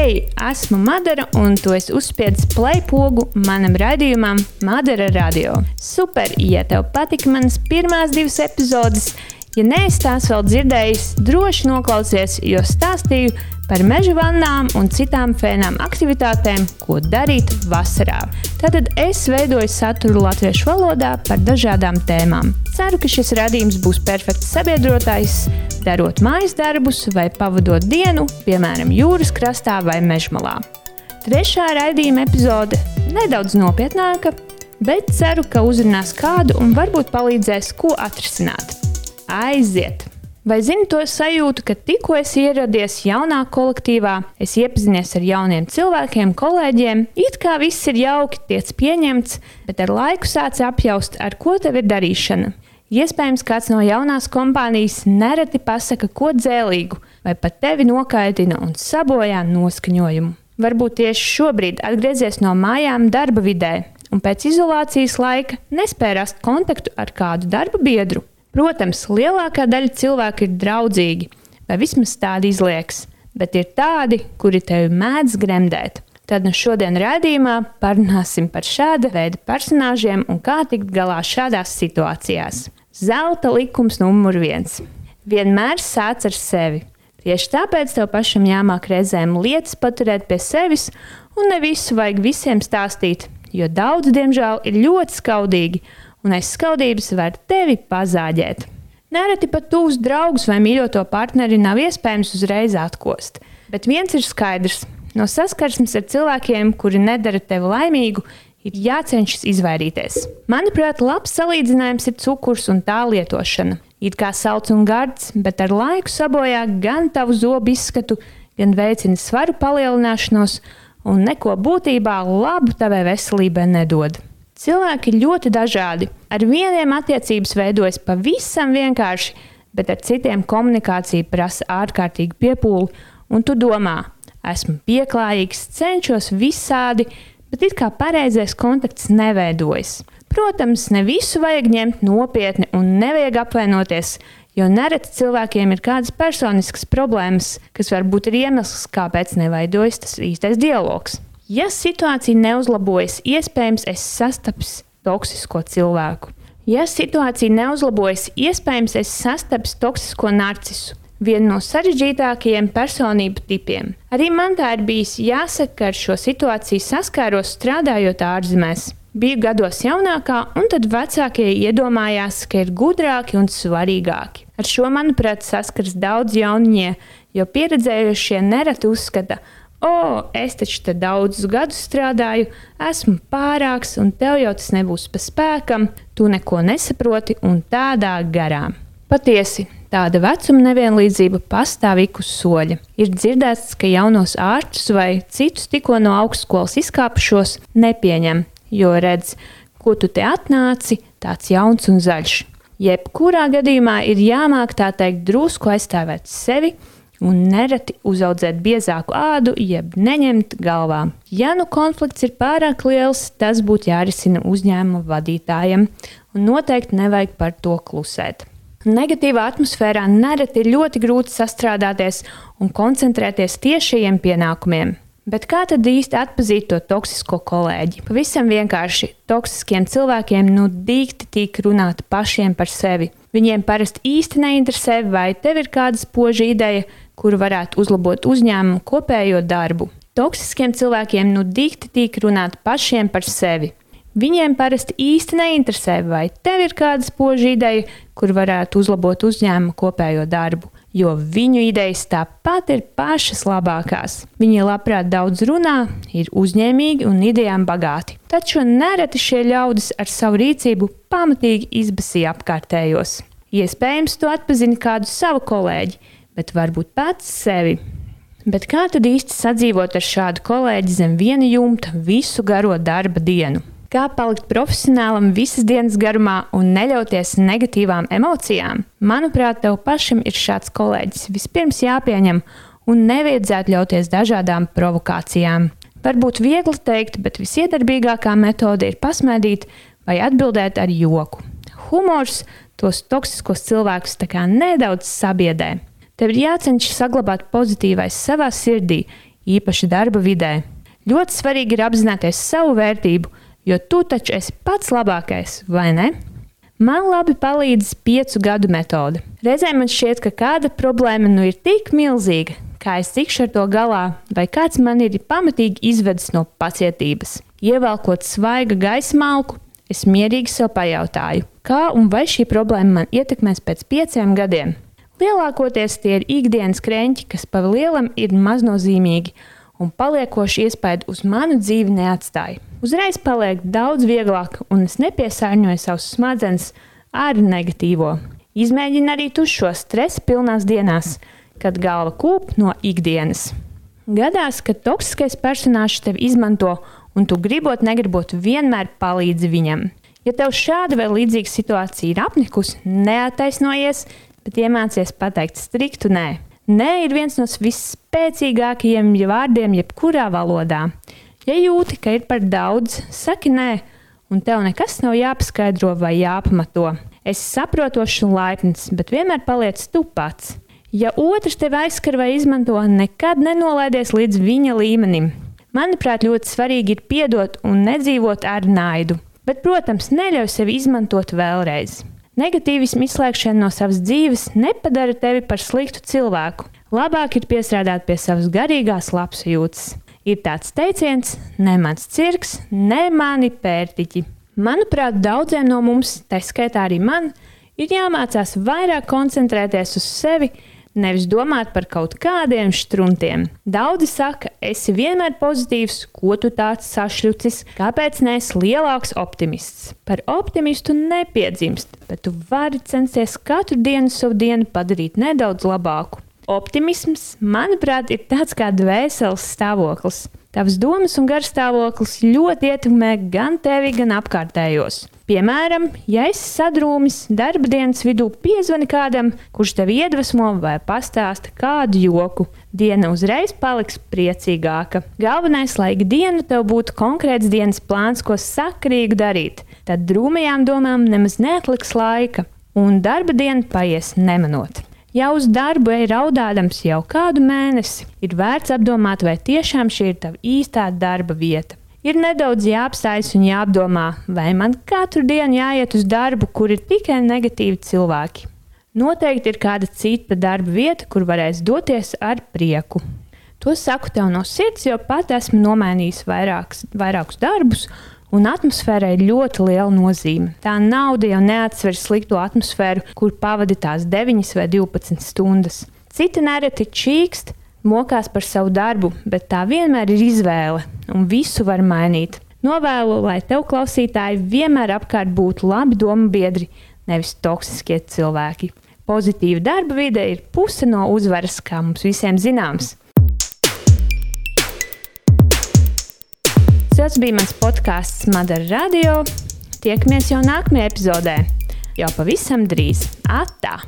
Hei, esmu Madara, un tu esi uzspiedis play pogu manam raidījumam Madara Radio. Super, ja tev patika manas pirmās divas epizodes, ja neesi tās vēl dzirdējis, droši noklausies, jo stāstīju par meža vannām un citām fēnām aktivitātēm, ko darīt vasarā. Tātad es veidoju saturu latviešu valodā par dažādām tēmām. Ceru, ka šis radījums būs perfekts sabiedrotājs, darot mājas darbus vai pavadot dienu, piemēram, jūras krastā vai mežmalā. Trešā raidījuma epizode nedaudz nopietnāka, bet ceru, ka uzrunās kādu un varbūt palīdzēs, ko atrisināt. Aiziet! Vai zini to sajūtu, ka tikko esi ieradies jaunā kolektīvā, esi iepazinies ar jauniem cilvēkiem, kolēģiem, it kā viss ir jauki, tiec pieņemts, bet ar laiku sāc apjaust, ar ko tev ir darīšana. Iespējams, kāds no jaunās kompānijas nereti pasaka ko dzēlīgu, vai pat tevi nokaitina un sabojā noskaņojumu. Varbūt tieši šobrīd atgriezies no mājām darba vidē, un pēc izolācijas laika nespēj rast kontaktu ar kādu darba biedru. Protams, lielākā daļa cilvēku ir draudzīgi, vai vismaz tādi izlieks, bet ir tādi, kuri tevi mēdz gremdēt. Tad nu šodien redzējumā parunāsim par šāda veida personāžiem un kā tikt galā šādās situācijās. Zelta likums numur viens. Vienmēr sāc ar sevi. Tieši tāpēc tev pašam jāmāk reizēm lietas paturēt pie sevis, un ne visu vajag visiem stāstīt, jo daudz, diemžēl, ir ļoti skaudīgi un aiz skaudības var tevi pazāģēt. Nereti pat tuvs draugus vai mīļoto partneri nav iespējams uzreiz atkost. Bet viens ir skaidrs: no saskarsmes ar cilvēkiem, kuri nedara tevi laimīgu, ir jācenšas izvairīties. Manuprāt, labs salīdzinājums ir cukurs un tā lietošana. It kā salds un gards, bet ar laiku sabojā gan tavu zobu izskatu, gan veicina svaru palielināšanos, un neko būtībā labu tavai veselībai nedod. Cilvēki ir ļoti dažādi. Ar vieniem attiecības veidojas pavisam vienkārši, bet ar citiem komunikācija prasa ārkārtīgi piepūli, un tu domā, esmu pieklājīgs, cenšos visādi, bet it kā pareizais kontakts neveidojas. Protams, ne visu vajag ņemt nopietni un nevajag apvainoties, jo nereti cilvēkiem ir kādas personiskas problēmas, kas var būt iemesls, kāpēc neveidojas tas īstais dialogs. Ja situācija neuzlabojas, iespējams, es sastaps toksisko cilvēku. Ja situācija neuzlabojas, iespējams, es sastaps toksisko narcisu. Vienu no sarežģītākajiem personību tipiem. Arī man tā ir bijis jāsaka, ka ar šo situāciju saskāros strādājot ārzemēs. Biju gados jaunākā, un tad vecākie iedomājās, ka ir gudrāki un svarīgāki. Ar šo, manuprāt, saskars daudz jauniņie, jo pieredzējušie nereti uzskata, ka O, es taču te daudzus gadus strādāju, esmu pārāks, un tev jau tas nebūs pa spēkam, tu neko nesaproti un tādā garā. Patiesi, tāda vecuma nevienlīdzība pastāv ik uz soļa. Ir dzirdēts, ka jaunos āršus vai citus tikko no augstskolas izkāpušos nepieņem, jo redz, ko tu te atnāci, tāds jauns un zaļš. Jebkurā gadījumā ir jāmāk tā teikt drusku aizstāvēt sevi un nereti uzaudzēt biezāku ādu, jeb neņemt galvā. Ja nu konflikts ir pārāk liels, tas būtu jārisina uzņēmuma vadītājiem, un noteikti nevajag par to klusēt. Negatīvā atmosfērā nereti ir ļoti grūti sastrādāties un koncentrēties tiešajiem pienākumiem. Bet kā tad īsti atzīt to toksisko kolēģi? Pavisam vienkārši toksiskiem cilvēkiem nu dīkti tīk runāt pašiem par sevi. Viņiem parasti īsti neinteresē, vai tev ir kāda spoža ideja, kuru varētu uzlabot uzņēmumu kopējo darbu. Toksiskiem cilvēkiem nu dikti tīk runāt pašiem par sevi. Viņiem parasti īsti neinteresē, vai tev ir kāda spoža ideja, kur varētu uzlabot uzņēmumu kopējo darbu, jo viņu idejas tāpat ir pašas labākās. Viņi labprāt daudz runā, ir uzņēmīgi un idejām bagāti. Taču nereti šie ļaudis ar savu rīcību pamatīgi izbasīja apkārtējos. Iespējams, tu atpazini kādu savu kolēģi, bet varbūt pats sevi. Bet kā tad īsti sadzīvot ar šādu kolēģi zem viena jumta visu garo darba dienu? Kā palikt profesionālam visas dienas garumā un neļauties negatīvām emocijām? Manuprāt, tev pašam ir šāds kolēģis. Vispirms jāpieņem un nevajadzētu ļauties dažādām provokācijām. Varbūt viegli teikt, bet visiedarbīgākā metode ir pasmaidīt vai atbildēt ar joku. Humors tos toksiskos cilvēkus nedaudz sabiedē. Tev ir jācenšas saglabāt pozitīvais savā sirdī, īpaši darba vidē. Ļoti svarīgi ir apzināties savu vērtību, jo tu taču esi pats labākais, vai ne? Man labi palīdz piecu gadu metode. Reizēm man šķiet, ka kāda problēma nu ir tik milzīga, kā es tikšu ar to galā, vai kāds man ir pamatīgi izvedis no pacietības. Ievelkot svaiga gaisa malku, es mierīgi sev pajautāju, kā un vai šī problēma man ietekmēs pēc pieciem gadiem. Lielākoties tie ir ikdienas krēķi, kas pa lielam ir maznozīmīgi un paliekoši iespaidu uz manu dzīvi neatstāja. Uzreiz paliek daudz vieglāk, un es nepiesārņoju savus smadzenes ar negatīvo. Izmēģini arī tu šo stresu pilnās dienās, kad galva kūp no ikdienas. Gadās, ka toksiskais personāžs tevi izmanto, un tu gribot, negribot, vienmēr palīdzi viņam. Ja tev šāda vai līdzīga situācija ir apnikusi, neataisnojies, bet iemācies pateikt striktu nē. Nē ir viens no visspēcīgākajiem vārdiem jebkurā valodā. Ja jūti, ka ir par daudz, saki nē, un tev nekas nav jāpaskaidro vai jāpamato. Es saprotošs un laipns, bet vienmēr paliec tu pats. Ja otrs tevi aizskar vai izmanto, nekad nenolaidies līdz viņa līmenim. Manuprāt, ļoti svarīgi ir piedot un nedzīvot ar naidu, bet, protams, neļauj sevi izmantot vēlreiz. Negatīvismu izslēgšana no savas dzīves nepadara tevi par sliktu cilvēku. Labāk ir piestrādāt pie savas garīgās labsajūtas. Ir tāds teiciens, ne mans cirks, ne mani pērtiķi. Manuprāt, daudziem no mums, tā skaitā arī man, ir jāmācās vairāk koncentrēties uz sevi, nevis domāt par kaut kādiem struntiem. Daudzi saka, esi vienmēr pozitīvs, ko tu tāds sašļucis, kāpēc neesi lielāks optimists. Par optimistu nepiedzimst, bet tu vari censties katru dienu savu dienu padarīt nedaudz labāku. Optimisms, manuprāt, ir tāds kā dvēseles stāvoklis. Tavas domas un garstāvoklis ļoti ietekmē gan tevi, gan apkārtējos. Piemēram, ja esi sadrūmis darba dienas vidū, piezvani kādam, kurš tev iedvesmo vai pastāsta kādu joku. Diena uzreiz paliks priecīgāka. Galvenais, lai ikdienu tev būtu konkrēts dienas plāns, ko sakrīgi darīt. Tad drūmajām domām nemaz neatliks laika, un darba diena paies nemanot. Ja uz darbu ej raudādams jau kādu mēnesi, ir vērts apdomāt, vai tiešām šī ir tava īstā darba vieta. Ir nedaudz jāapstājas un jāapdomā, vai man katru dienu jāiet uz darbu, kur ir tikai negatīvi cilvēki. Noteikti ir kāda cita darba vieta, kur varēs doties ar prieku. To saku tev no sirds, jo pat esmu nomainījis vairākus, vairākus darbus, un atmosfērai ļoti liela nozīme. Tā nauda jau neatsver slikto atmosfēru, kur pavadi tās 9 vai 12 stundas. Citi nereti čīkst, mokās par savu darbu, bet tā vienmēr ir izvēle, un visu var mainīt. Novēlu, lai tev klausītāji vienmēr apkārt būtu labi domu biedri, nevis toksiskie cilvēki. Pozitīva darba vide ir puse no uzvaras, kā mums visiem zināms. Tas bija mans podkāsts Madara Radio. Tiekamies jau nākamajā epizodē, jau pavisam drīz. Atā!